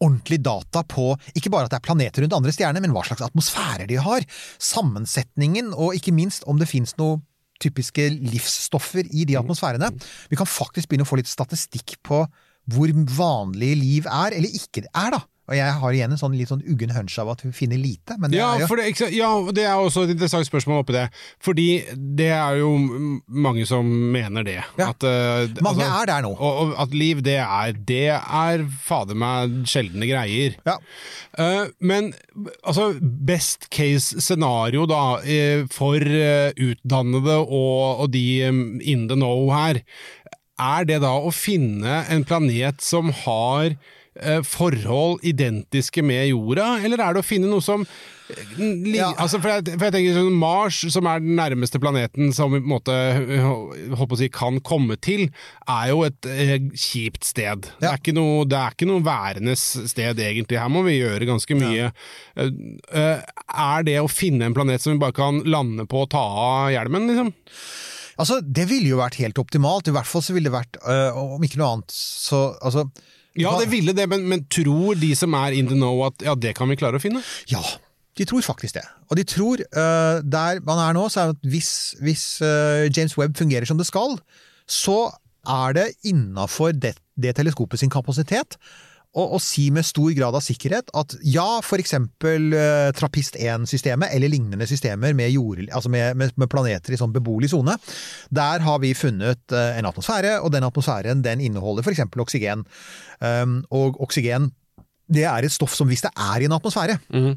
ordentlig data på ikke bare at det er planeter rundt andre stjerner, men hva slags atmosfærer de har, sammensetningen, og ikke minst om det finnes noe typiske livsstoffer i de atmosfærene. Vi kan faktisk begynne å få litt statistikk på hvor vanlig liv er, eller ikke er, da. Og jeg har igjen en sånn litt sånn uggen hunch av at hun finner lite, men det Ja, er jo det, ja, det er også et interessant spørsmål oppi det. Fordi det er jo mange som mener det. Ja. At, uh, Mange altså, er der nå. Og, og at liv, det er, det er fader meg sjeldne greier. Ja. Uh, men altså, best case scenario da, eh, for utdannede og, og de eh, in the know her, er det da å finne en planet som har forhold identiske med jorda, eller er det å finne noe som eh, Ja. altså for, jeg, for jeg tenker sånn Mars, som er den nærmeste planeten som vi på en måte håper å si, kan komme til, er jo et eh, kjipt sted. Det, er ikke noe, det er ikke noe værendes sted, egentlig. Her må vi gjøre ganske mye. Eh, eh, er det å finne en planet som vi bare kan lande på og ta av hjelmen, liksom? Altså, det ville jo vært helt optimalt. I hvert fall så ville det vært, øh, om ikke noe annet, så altså Ja, det ville det, men, men tror de som er in the know at ja, det kan vi klare å finne? Ja, de tror faktisk det. Og de tror, uh, der man er nå, så er det at hvis, hvis uh, James Webb fungerer som det skal, så er det innafor det, det teleskopet sin kapasitet å, å si med stor grad av sikkerhet at ja, eksempel uh, Trappist 1-systemet eller lignende systemer med, jord, altså med, med, med planeter i sånn beboelig sone, der har vi funnet uh, en atmosfære, og den atmosfæren den inneholder eksempel oksygen. Um, og oksygen det er et stoff som hvis det er i en atmosfære, um,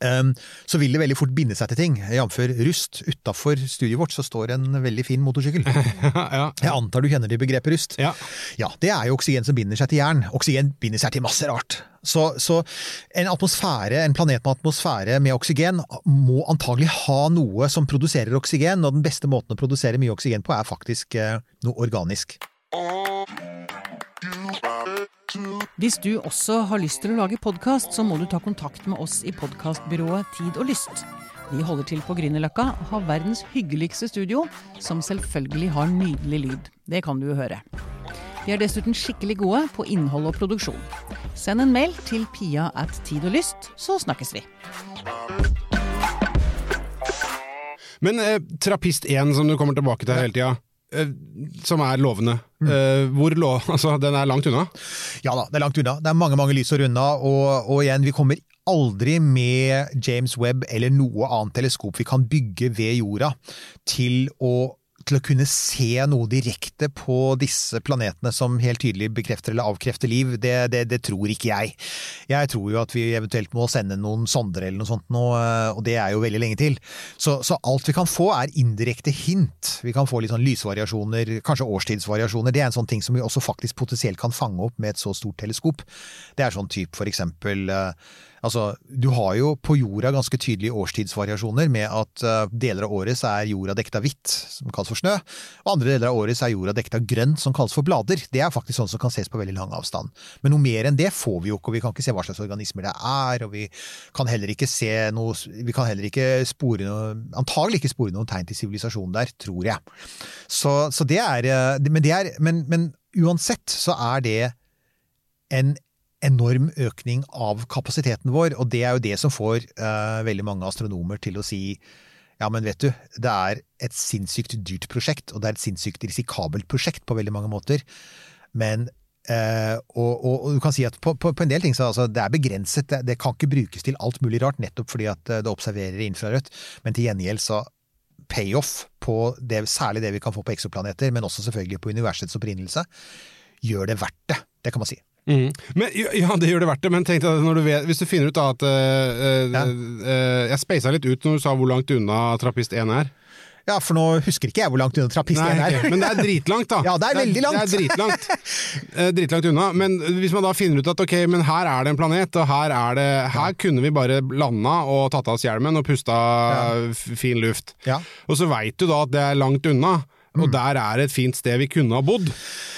så vil det veldig fort binde seg til ting, jf. rust. Utafor studiet vårt så står en veldig fin motorsykkel. ja. Jeg antar du kjenner til begrepet rust? Ja. Ja, det er jo oksygen som binder seg til jern. Oksygen binder seg til masse rart. Så, så en atmosfære, en planet med atmosfære med oksygen må antagelig ha noe som produserer oksygen, og den beste måten å produsere mye oksygen på er faktisk eh, noe organisk. Hvis du også har lyst til å lage podkast, så må du ta kontakt med oss i podkastbyrået Tid og Lyst. Vi holder til på Grünerløkka og har verdens hyggeligste studio, som selvfølgelig har nydelig lyd. Det kan du jo høre. Vi er dessuten skikkelig gode på innhold og produksjon. Send en mail til pia at tid og lyst, så snakkes vi. Men eh, Trappist 1, som du kommer tilbake til hele tida, som er lovende, eh, hvor lå Altså, den er langt unna? Ja da, det er langt unna. Det er mange mange lysår unna, og, og igjen, vi kommer aldri med James Webb eller noe annet teleskop vi kan bygge ved jorda til å til å kunne se noe direkte på disse planetene som helt tydelig bekrefter eller avkrefter liv, det, det, det tror ikke jeg. Jeg tror jo at vi eventuelt må sende noen sonder eller noe sånt nå, og det er jo veldig lenge til. Så, så alt vi kan få er indirekte hint. Vi kan få litt sånn lysvariasjoner, kanskje årstidsvariasjoner. Det er en sånn ting som vi også faktisk potensielt kan fange opp med et så stort teleskop. Det er sånn type for eksempel eh, Altså, du har jo på jorda ganske tydelige årstidsvariasjoner med at uh, deler av året er jorda dekket av hvitt, som kalles for snø, og andre deler av året er jorda dekket av grønt, som kalles for blader. Det er faktisk sånn som kan ses på veldig lang avstand. Men noe mer enn det får vi jo ikke, og vi kan ikke se hva slags organismer det er, og vi kan heller ikke se noe Vi kan heller ikke spore noe Antagelig ikke spore noen tegn til sivilisasjon der, tror jeg. Så, så det er uh, Men det er Men, men uansett så er det en enorm økning av kapasiteten vår, og det er jo det som får uh, veldig mange astronomer til å si ja, men vet du, det er et sinnssykt dyrt prosjekt, og det er et sinnssykt risikabelt prosjekt på veldig mange måter, men Uh, og, og, og, du kan si at på, på, på en del ting så altså, det er begrenset, det, det, kan ikke brukes til alt mulig rart, nettopp fordi at eh, det observerer infrarødt, men til gjengjeld så payoff på det, særlig det vi kan få på eksoplaneter, men også selvfølgelig på universets opprinnelse, gjør det verdt det. Det kan man si. Mm. Men, ja, det gjør det verdt det, men tenk deg når du vet, hvis du finner ut da at uh, Ja. uh, Jeg speisa litt ut når du sa hvor langt unna Trappist 1 er. Ja, for nå husker ikke jeg hvor langt unna trappist 1 er. Okay. Men det er dritlangt, da. Ja, det er veldig langt. Det er dritlangt. Dritlangt unna. Men hvis man da finner ut at ok, men her er det en planet, og her er det Her kunne vi bare landa og tatt av oss hjelmen og pusta ja. fin luft. Ja. Og så veit du da at det er langt unna. Og der er et fint sted vi kunne ha bodd.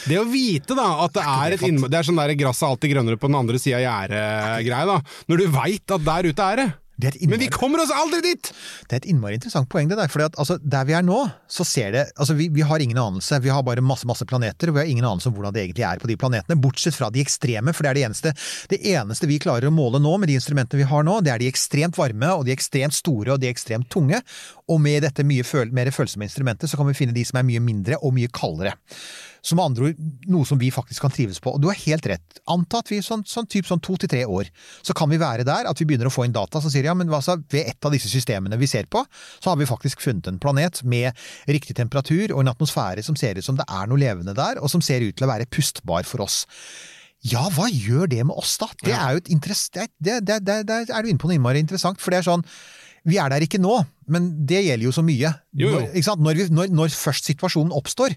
Det å vite da, at det er et innmari Det er sånn der gresset alltid grønnere på den andre sida av gjerdet-greia, da. Når du veit at der ute er det. Det er Men vi kommer oss aldri dit! Det er et innmari interessant poeng, det der. For altså, der vi er nå, så ser det Altså, vi, vi har ingen anelse. Vi har bare masse, masse planeter, og vi har ingen anelse om hvordan det egentlig er på de planetene. Bortsett fra de ekstreme, for det er det eneste. Det eneste vi klarer å måle nå med de instrumentene vi har nå, det er de ekstremt varme, og de ekstremt store, og de ekstremt tunge. Og med dette mye føl mer følsomme instrumentet, så kan vi finne de som er mye mindre og mye kaldere. Med andre ord, noe som vi faktisk kan trives på. Og du har helt rett. Anta at vi sånn, sånn, typ, sånn to til tre år, så kan vi være der at vi begynner å få inn data som sier ja, men altså, ved et av disse systemene vi ser på, så har vi faktisk funnet en planet med riktig temperatur og en atmosfære som ser ut som det er noe levende der, og som ser ut til å være pustbar for oss. Ja, hva gjør det med oss, da? Det er jo et interessant, Det, det, det, det, det er du inne på noe innmari interessant, for det er sånn vi er der ikke nå, men det gjelder jo så mye. Jo, jo. Når? Når, vi, når, når først situasjonen oppstår,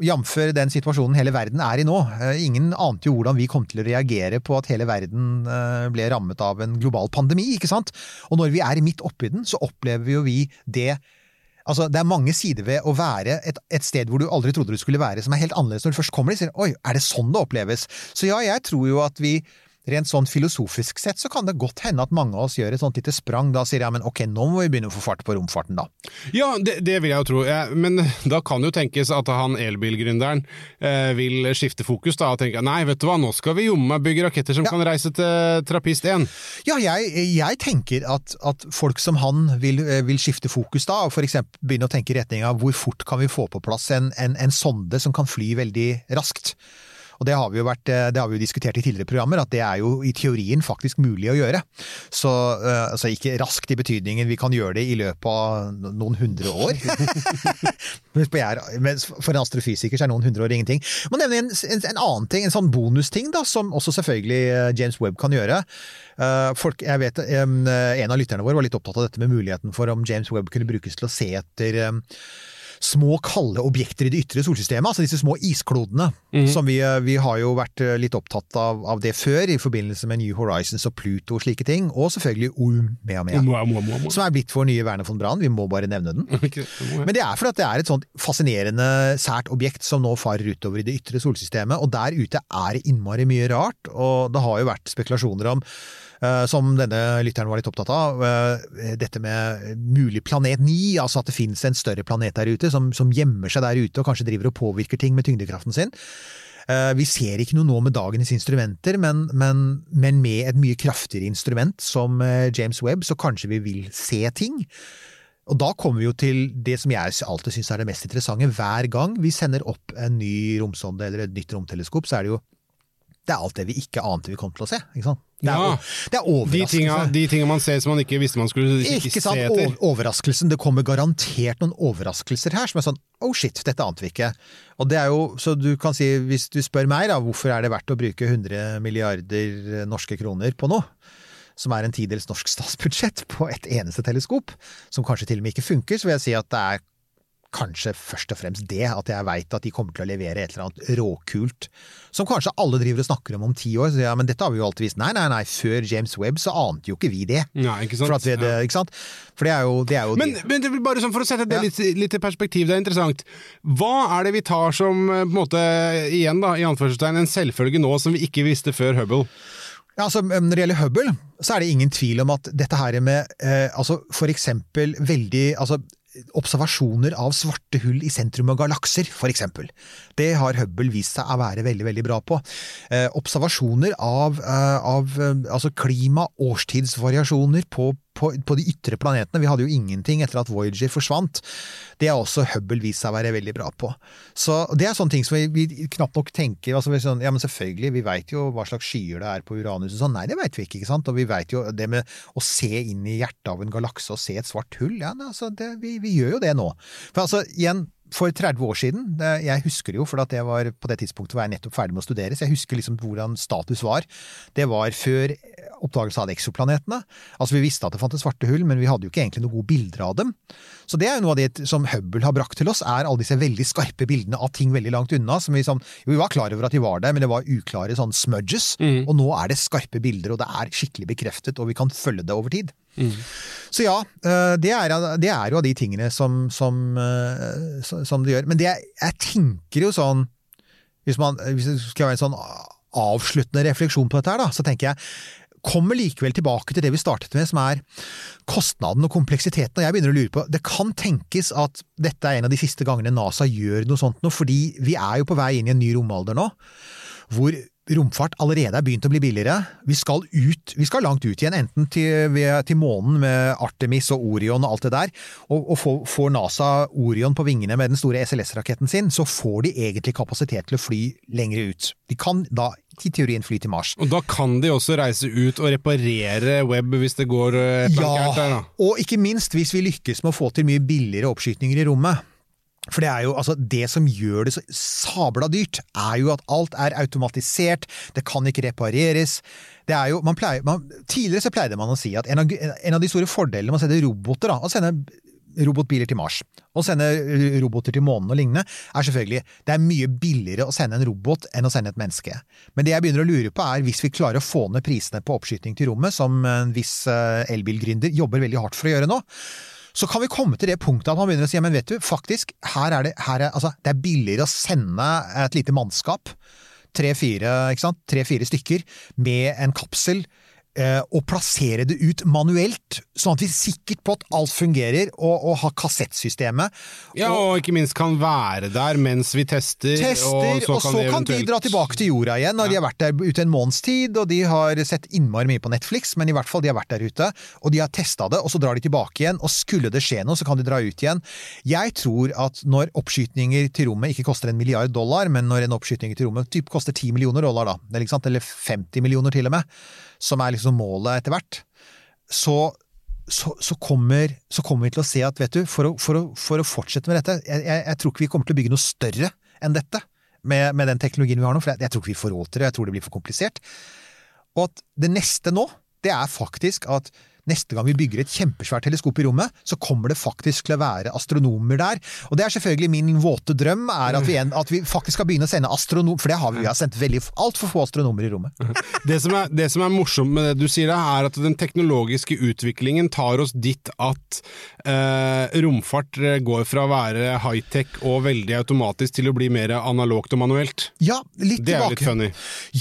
jf. den situasjonen hele verden er i nå. Eh, Ingen ante jo hvordan vi kom til å reagere på at hele verden eh, ble rammet av en global pandemi, ikke sant? Og når vi er midt oppi den, så opplever jo vi det Altså, Det er mange sider ved å være et, et sted hvor du aldri trodde du skulle være, som er helt annerledes når du først kommer dit. Oi, er det sånn det oppleves? Så ja, jeg tror jo at vi Rent sånn filosofisk sett så kan det godt hende at mange av oss gjør et sånt lite sprang. Da sier jeg men ok, nå må vi begynne å få fart på romfarten, da. Ja, det, det vil jeg jo tro. Ja, men da kan jo tenkes at han elbilgründeren eh, vil skifte fokus da, og tenke nei, vet du hva, nå skal vi jomme bygge raketter som Ja. kan reise til Trapist 1. Ja, jeg, jeg tenker at, at folk som han vil, eh, vil skifte fokus da, og eksempel begynne å tenke i retning av hvor fort kan vi få på plass en, en, en sonde som kan fly veldig raskt. Og det har vi jo vært, eh, det har vi jo diskutert i tidligere programmer, at det er jo i teorien faktisk mulig å gjøre. Så altså ikke raskt i betydningen vi kan gjøre det i løpet av noen hundre år. Mens For en astrofysiker så er noen hundre år ingenting. Må nevne en, en, en annen ting, en sånn bonusting da, som også selvfølgelig eh, James Webb kan gjøre. Folk, jeg vet, En av lytterne våre var litt opptatt av dette med muligheten for om James Webb kunne brukes til å se etter små, kalde objekter i det ytre solsystemet, altså disse små isklodene. som vi, eh, vi har jo vært eh, litt opptatt av, av det før, i forbindelse med New Horizons og Pluto og slike ting. Og selvfølgelig Moa, moa, moa, moa. som er blitt vår nye Werner von Brann. Vi må bare nevne den. Men det er fordi at det er et sånt fascinerende, sært objekt som nå farer utover i det ytre solsystemet, og der ute er det innmari mye rart, og det har jo vært spekulasjoner om som denne lytteren var litt opptatt av, eh, dette med mulig planet 9, altså at det finnes en større planet der ute som, som gjemmer seg der ute og kanskje driver og påvirker ting med tyngdekraften sin. Eh, Vi ser ikke noe nå med dagens instrumenter, men, men, men med et mye kraftigere instrument som eh, James Webb, så kanskje vi vil se ting. Og da kommer vi jo til det som jeg alltid syns er det mest interessante. Hver gang vi sender opp en ny romsonde eller et nytt romteleskop, så er det jo det er alt det vi ikke ante vi kom til å se. Ikke sant? Det er, Ja. det er overraskelse. de tinga man ser som man ikke visste man skulle ikke, Ikke sant? se etter. Overraskelsen. Det kommer garantert noen overraskelser her som er sånn oh shit, dette ante vi ikke. Og det er jo, så du kan si, hvis du spør meg da, hvorfor er det verdt å bruke 100 milliarder norske kroner på noe? Som er en tidels norsk statsbudsjett på et eneste teleskop, som kanskje til og med ikke funker, så vil jeg si at det er kanskje først og fremst det, at jeg veit at de kommer til å levere et eller annet råkult, som kanskje alle driver og snakker om om ti år. Så ja, men dette har vi jo alltid visst. Nei, nei, nei, før James Webb så ante jo ikke vi det. Ja, ikke sant? For, vi, det, ikke sant? For det er jo, det er jo Men, det. men det bare sånn for å sette det litt, litt i perspektiv, det er interessant. Hva er det vi tar som eh, på en måte, igjen da, i anførselstegn, en selvfølge nå som vi ikke visste før Hubble? Ja, altså, når det gjelder Hubble, så er det ingen tvil om at dette her med eh, altså for eksempel veldig altså, observasjoner av svarte hull i sentrum av galakser, for eksempel. Det har Hubble vist seg å være veldig, veldig bra på. Eh, observasjoner av, eh, av eh, altså klima, årstidsvariasjoner på, på, på de ytre planetene. Vi hadde jo ingenting etter at Voyager forsvant. Det har også Hubble vist seg å være veldig bra på. Så det er sånne ting som vi, vi knapt nok tenker altså, sånn, Ja, men selvfølgelig, vi veit jo hva slags skyer det er på Uranus og sånn. Nei, det veit vi ikke, ikke sant. Og vi veit jo det med å se inn i hjertet av en galakse og se et svart hull. Ja, altså, det, vi, vi gjør jo det nå. For altså, igjen, for 30 år siden, jeg husker det jo, for det var på det tidspunktet var jeg nettopp ferdig med å studere, så jeg husker liksom hvordan status var. Det var før oppdagelse av eksoplanetene. Altså Vi visste at det fantes svarte hull, men vi hadde jo ikke egentlig noen gode bilder av dem. Så det er jo noe av det som Hubble har brakt til oss, er alle disse veldig skarpe bildene av ting veldig langt unna. som Vi sånn, jo, vi var klar over at de var der, men det var uklare sånn smudges. Og nå er det skarpe bilder, og det er skikkelig bekreftet, og vi kan følge det over tid. Så ja, eh, det er, det er jo av de tingene som, som, eh, som som det gjør. Men det, jeg, jeg tenker jo sånn hvis, man, hvis det skal være en sånn avsluttende refleksjon på dette, her, da, så tenker jeg kommer likevel tilbake til det vi startet med, som er kostnaden og kompleksiteten. Og jeg begynner å lure på, Det kan tenkes at dette er en av de siste gangene NASA gjør noe sånt nå, fordi vi er jo på vei inn i en ny romalder nå, hvor romfart allerede er begynt å bli billigere. Vi skal ut, vi skal langt ut igjen, enten til, til månen med Artemis og Orion og alt det der. Og, og får, NASA Orion på vingene med den store SLS-raketten sin, så får de egentlig kapasitet til å fly lenger ut. De kan da i teorien fly til Mars. Og da kan de også reise ut og reparere web hvis det går eh, et eller annet gærent der, da. og ikke minst hvis vi lykkes med å få til mye billigere oppskytninger i rommet. For det er jo, altså, det som gjør det så sabla dyrt, er jo at alt er automatisert, det kan ikke repareres. Det er jo, man pleier, man, tidligere så pleide man å si at en av, en av de store fordelene med å sende roboter, da, å sende robotbiler til Mars, og sende roboter til månen og lignende, er selvfølgelig det er mye billigere å sende en robot enn å sende et menneske. Men det jeg begynner å lure på er, hvis vi klarer å få ned prisene på oppskyting til rommet, som en viss eh, elbilgründer jobber veldig hardt for å gjøre nå, så kan vi komme til det punktet at man begynner å si men vet du, faktisk, her er det, her er, altså, det er billigere å sende et lite mannskap, tre-fire stykker, med en kapsel, og plassere det ut manuelt, sånn at vi er sikkert på at alt fungerer, og, og ha kassettsystemet. Ja, og ikke minst kan være der mens vi tester. Tester, og så, kan, de dra tilbake til jorda igjen når de har vært der ute en måneds tid, og de har sett innmari mye på Netflix, men i hvert fall de har vært der ute, og de har testa det, og så drar de tilbake igjen, og skulle det skje noe, så kan de dra ut igjen. Jeg tror at når oppskytninger til rommet ikke koster en milliard dollar, men når en oppskytning til rommet typ koster 10 millioner dollar, da, eller 50 millioner til og med, som er liksom målet etter hvert, så så, så, kommer, så kommer vi til å se at, vet du, for å, for å, for å fortsette med dette jeg, jeg, jeg tror ikke vi kommer til å bygge noe større enn dette med, med den teknologien vi har nå, for jeg, jeg tror ikke vi får råd til det, jeg tror det blir for komplisert. Og at det neste nå, det er faktisk at neste gang vi bygger et kjempesvært teleskop i rommet, så kommer det faktisk til å være astronomer der. Og det er selvfølgelig min våte drøm, er at vi, en, at vi faktisk skal begynne å sende astronomer, For det har vi, vi har sendt veldig altfor få astronomer i rommet. Det som, er, det som er morsomt med det du sier, er at den teknologiske utviklingen tar oss dit at eh, romfart eh, går fra å være high-tech og veldig automatisk til å bli mer analogt og manuelt. Ja, litt Det er tilbake. litt funny.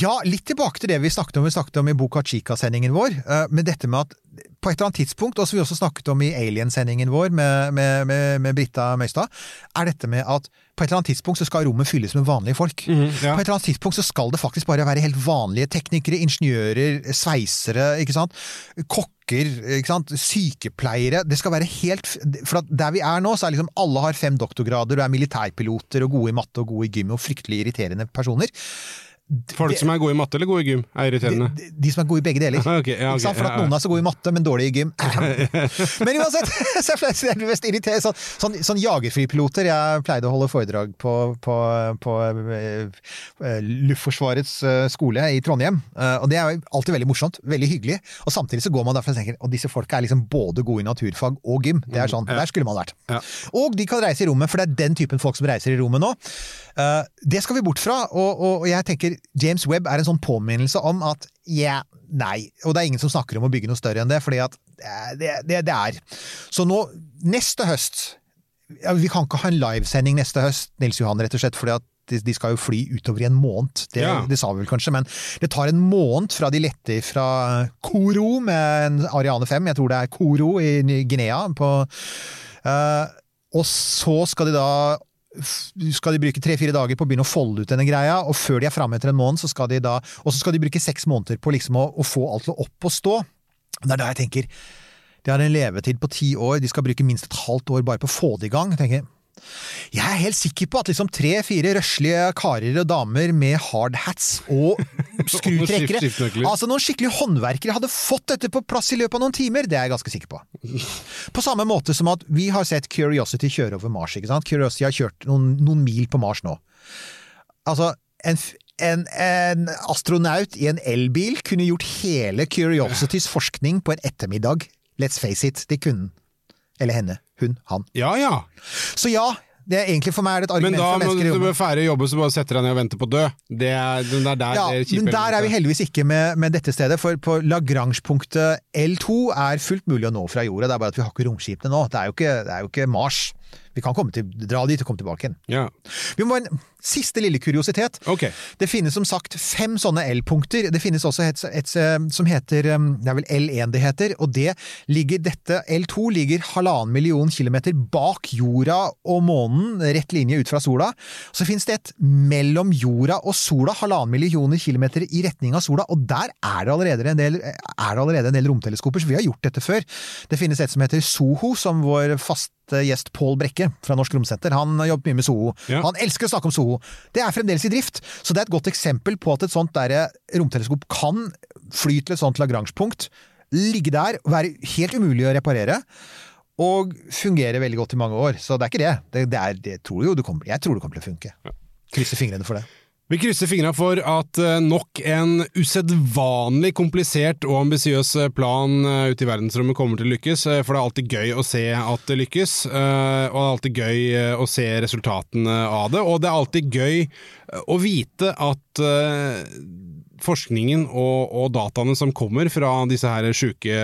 Ja, litt tilbake til det vi snakket om, vi snakket om i Boka Chica-sendingen vår, eh, med dette med at på et eller annet tidspunkt, og som vi også snakket om i Alien-sendingen vår med, med, med, med Britta Møystad, er dette med at på et eller annet tidspunkt så skal rommet fylles med vanlige folk. ja. På et eller annet tidspunkt så skal det faktisk bare være helt vanlige teknikere, ingeniører, sveisere, ikke sant? kokker, ikke sant? sykepleiere. Det skal være helt For at der vi er nå, så er liksom alle har fem doktorgrader og er militærpiloter og gode i matte og gode i gym og fryktelig irriterende personer. Folk som er gode i matte eller gode i gym, er irriterende. De, de som er gode i begge deler. Okay, ja, okay, For at noen er så gode i matte, men dårlige i gym. men uansett, så jeg blir mest irritert. Sånn, sånn, sånn jagerflypiloter. Jeg pleide å holde foredrag på, på, på eh, eh, Luftforsvarets eh, skole i Trondheim. Og det er alltid veldig morsomt. Veldig hyggelig. Og samtidig så går man derfra og tenker og disse folka er liksom både gode i naturfag og gym. Det er sånn, Der skulle man vært. Ja. Og de kan reise i rommet, for det er den typen folk som reiser i rommet nå. Det skal vi bort fra, og, og jeg tenker James Webb er en sånn påminnelse om at ja, nei, og det er ingen som snakker om å bygge noe større enn det, fordi at det, det, det er. Så nå, neste høst ja, Vi kan ikke ha en livesending neste høst, Nils Johan, rett og slett, fordi at de, skal jo fly utover i en måned. Det, Ja. det sa vi vel kanskje, men det tar en måned fra de letter fra Koro med en Ariane 5, jeg tror det er Koro i Guinea, på, uh, og så skal de da skal de bruke tre-fire dager på å begynne å folde ut denne greia, og før de er framme etter en måned, så skal de da Og så skal de bruke seks måneder på liksom å, å få alt til å opp og stå. Det er da jeg tenker De har en levetid på ti år, de skal bruke minst et halvt år bare på å få det i gang. Tenker jeg er helt sikker på at liksom tre-fire røslige karer og damer med hardhats og skrutrekkere. Altså noen skikkelige håndverkere hadde fått dette på plass i løpet av noen timer, det er jeg ganske sikker på. På samme måte som at vi har sett Curiosity kjøre over Mars. ikke sant? Curiosity har kjørt noen, noen mil på Mars nå. Altså, en, en, en astronaut i en elbil kunne gjort hele Curiosities forskning på en ettermiddag. Let's face it, det kunne han. Eller henne. Hun. Han. Ja ja. Så ja, det er egentlig for meg er det et Men argument da for mennesker i du rommet. du ferdig å jobbe, så bare setter deg ned og venter på å dø. Det er, det er der Ja, det kjipe men der er vi heldigvis ikke med, med dette stedet, for på Lagrange-punktet L2 er fullt mulig å nå fra jorda, det er bare at vi har ikke romskipene nå. Det er jo ikke, det er jo ikke Mars. Vi kan komme til, dra dit og komme tilbake igjen. Ja, Vi må siste lille kuriositet. Okay. Det finnes som sagt fem sånne L-punkter. Det finnes også et, et, eh, som heter um, Det er vel L1 det heter, og det ligger dette L2 ligger halvannen million kilometer bak jorda og månen, rett linje ut fra sola. Så finnes det et mellom jorda og sola, halvannen millioner kilometer i retning av sola, og der er det allerede en del, er det allerede en del romteleskoper, så vi har gjort dette før. Det finnes et som heter SOHO, som vår faste gjest Pål Brekke fra Norsk Romsenter. Han har jobbet mye med SOHO. Ja. Han elsker å snakke om SOHO. Det er fremdeles i drift, så det er et godt eksempel på at et sånt der romteleskop kan fly til et sånt Lagrange-punkt, ligge der, være helt umulig å reparere, og fungere veldig godt i mange år. Så det er ikke det. det, det, er, det tror jo du kommer, jeg tror det kommer til å funke. Krysser fingrene for det. Vi krysser fingra for at eh, nok en usedvanlig komplisert og ambisiøs eh, plan eh, ute i verdensrommet kommer til å lykkes, for det er alltid gøy å se at det lykkes. Og det er alltid gøy å se resultatene av det, og det er alltid gøy å vite at forskningen og, og dataene som kommer fra disse her sjuke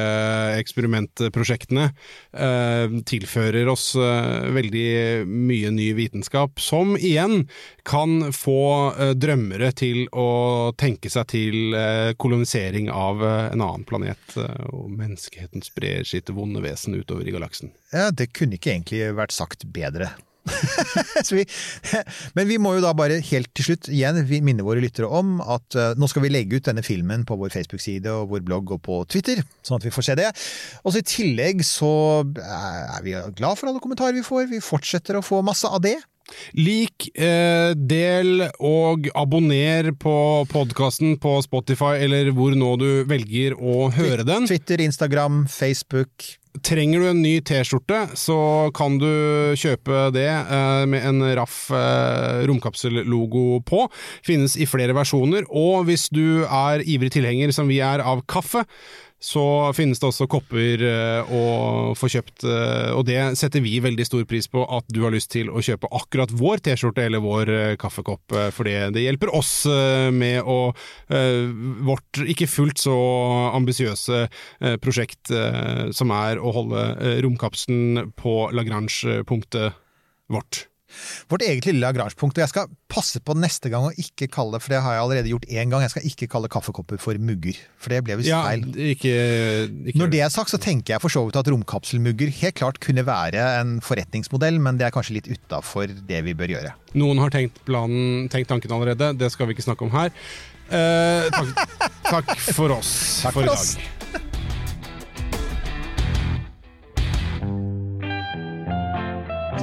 eksperimentprosjektene, eh, tilfører oss eh, veldig mye ny vitenskap, som igjen kan få eh, drømmere til å tenke seg til eh, kolonisering av eh, en annen planet, eh, og menneskeheten sprer sitt vonde vesen utover i galaksen. Ja, det kunne ikke egentlig vært sagt bedre. Vi, men vi må jo da bare helt til slutt igjen minne våre lyttere om at uh, nå skal vi legge ut denne filmen på vår Facebook-side og vår blogg og på Twitter, sånn at vi får se det. Og så i tillegg så er vi glad for alle kommentarer vi får. Vi fortsetter å få masse av det. Lik, eh, del og abonner på podkasten på Spotify eller hvor nå du velger å høre den. Twitter, Instagram, Facebook. Trenger du en ny T-skjorte, så kan du kjøpe det eh, med en raff eh, romkapsellogo på. Finnes i flere versjoner, og hvis du er ivrig tilhenger, som vi er, av kaffe, så finnes det også kopper eh, å få kjøpt, eh, og det setter vi veldig stor pris på at du har lyst til å kjøpe akkurat vår T-skjorte eller vår eh, kaffekopp, for det, hjelper oss med å vårt ikke fullt så ambisiøse prosjekt som er å holde romkapselen på Lagrange-punktet vårt. Vårt eget lille Lagrange-punkt. Og jeg skal passe på neste gang å ikke kalle, for det har jeg allerede gjort én gang, jeg skal ikke kalle kaffekopper for mugger. For det ble visst Ja, feil. ikke, ikke Når det er sagt, så tenker jeg for så vidt at romkapselmugger helt klart kunne være en forretningsmodell, men det er kanskje litt utafor det vi bør gjøre. Noen har tenkt, planen, tenkt tanken allerede, det skal vi ikke snakke om her. Eh, takk, takk for oss Takk for, for i oss. dag.